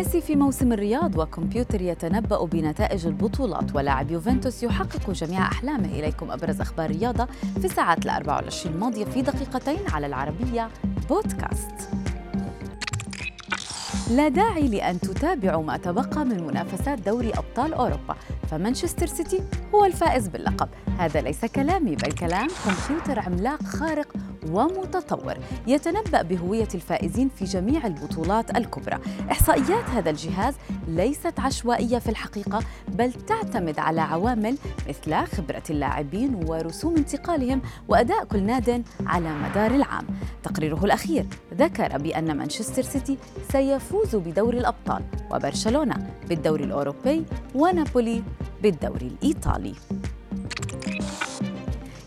ميسي في موسم الرياض وكمبيوتر يتنبأ بنتائج البطولات ولاعب يوفنتوس يحقق جميع أحلامه. إليكم أبرز أخبار الرياضة في الساعات ال 24 الماضية في دقيقتين على العربية بودكاست. لا داعي لأن تتابعوا ما تبقى من منافسات دوري أبطال أوروبا فمانشستر سيتي هو الفائز باللقب. هذا ليس كلامي بل كلام كمبيوتر عملاق خارق ومتطور. يتنبأ بهوية الفائزين في جميع البطولات الكبرى. إحصائيات هذا الجهاز ليست عشوائية في الحقيقة بل تعتمد على عوامل مثل خبرة اللاعبين ورسوم انتقالهم وأداء كل ناد على مدار العام. تقريره الأخير ذكر بأن مانشستر سيتي سيفوز بدوري الأبطال وبرشلونة بالدوري الأوروبي ونابولي بالدوري الإيطالي.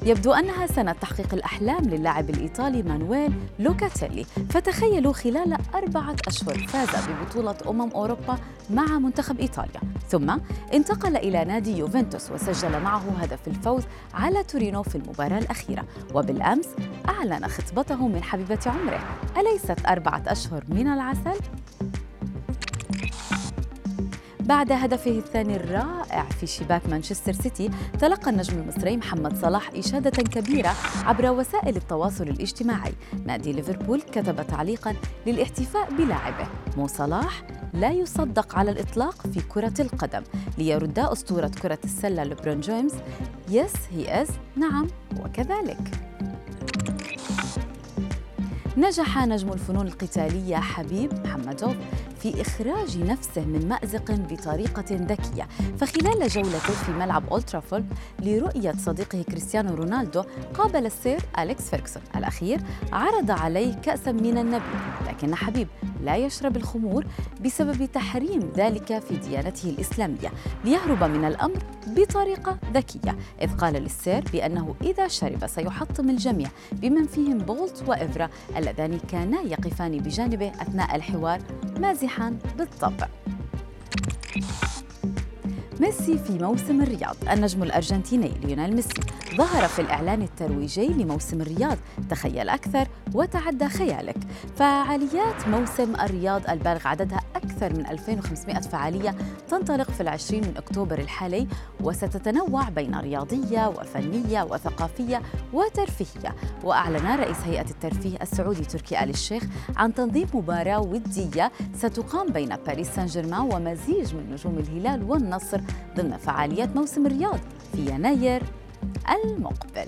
يبدو أنها سنة تحقيق الأحلام للاعب الإيطالي مانويل لوكاتيلي. فتخيلوا خلال أربعة أشهر فاز ببطولة أمم أوروبا مع منتخب إيطاليا. ثم انتقل إلى نادي يوفنتوس وسجل معه هدف الفوز على تورينو في المباراة الأخيرة. وبالأمس أعلن خطبته من حبيبة عمره. أليست أربعة أشهر من العسل؟ بعد هدفه الثاني الرائع في شباك مانشستر سيتي تلقى النجم المصري محمد صلاح إشادة كبيرة عبر وسائل التواصل الاجتماعي. نادي ليفربول كتب تعليقا للاحتفاء بلاعبه. مو صلاح لا يصدق على الإطلاق في كرة القدم. ليرد أسطورة كرة السلة لبرون جيمس يس هي إز نعم وكذلك. نجح نجم الفنون القتالية حبيب محمدوف في إخراج نفسه من مأزق بطريقة ذكية. فخلال جولته في ملعب أولد ترافورد لرؤية صديقه كريستيانو رونالدو قابل السير أليكس فيرغسون الأخير عرض عليه كأسا من النبيذ لكن حبيب لا يشرب الخمور بسبب تحريم ذلك في ديانته الإسلامية. ليهرب من الأمر بطريقة ذكية إذ قال للسير بأنه إذا شرب سيحطم الجميع بمن فيهم بولت وإفرا اللذان كانا يقفان بجانبه أثناء الحوار مازحا بالطبع ميسي في موسم الرياض. النجم الأرجنتيني ليونيل ميسي. ظهر في الإعلان الترويجي لموسم الرياض. تخيل أكثر وتعدى خيالك. فعاليات موسم الرياض البالغ عددها أكثر من 2500 فعالية تنطلق في العشرين من أكتوبر الحالي وستتنوع بين رياضية وفنية وثقافية وترفيهية. وأعلن رئيس هيئة الترفيه السعودي تركي آل الشيخ عن تنظيم مباراة ودية ستقام بين باريس سان جيرمان ومزيج من نجوم الهلال والنصر ضمن فعاليات موسم الرياض في يناير المقبل.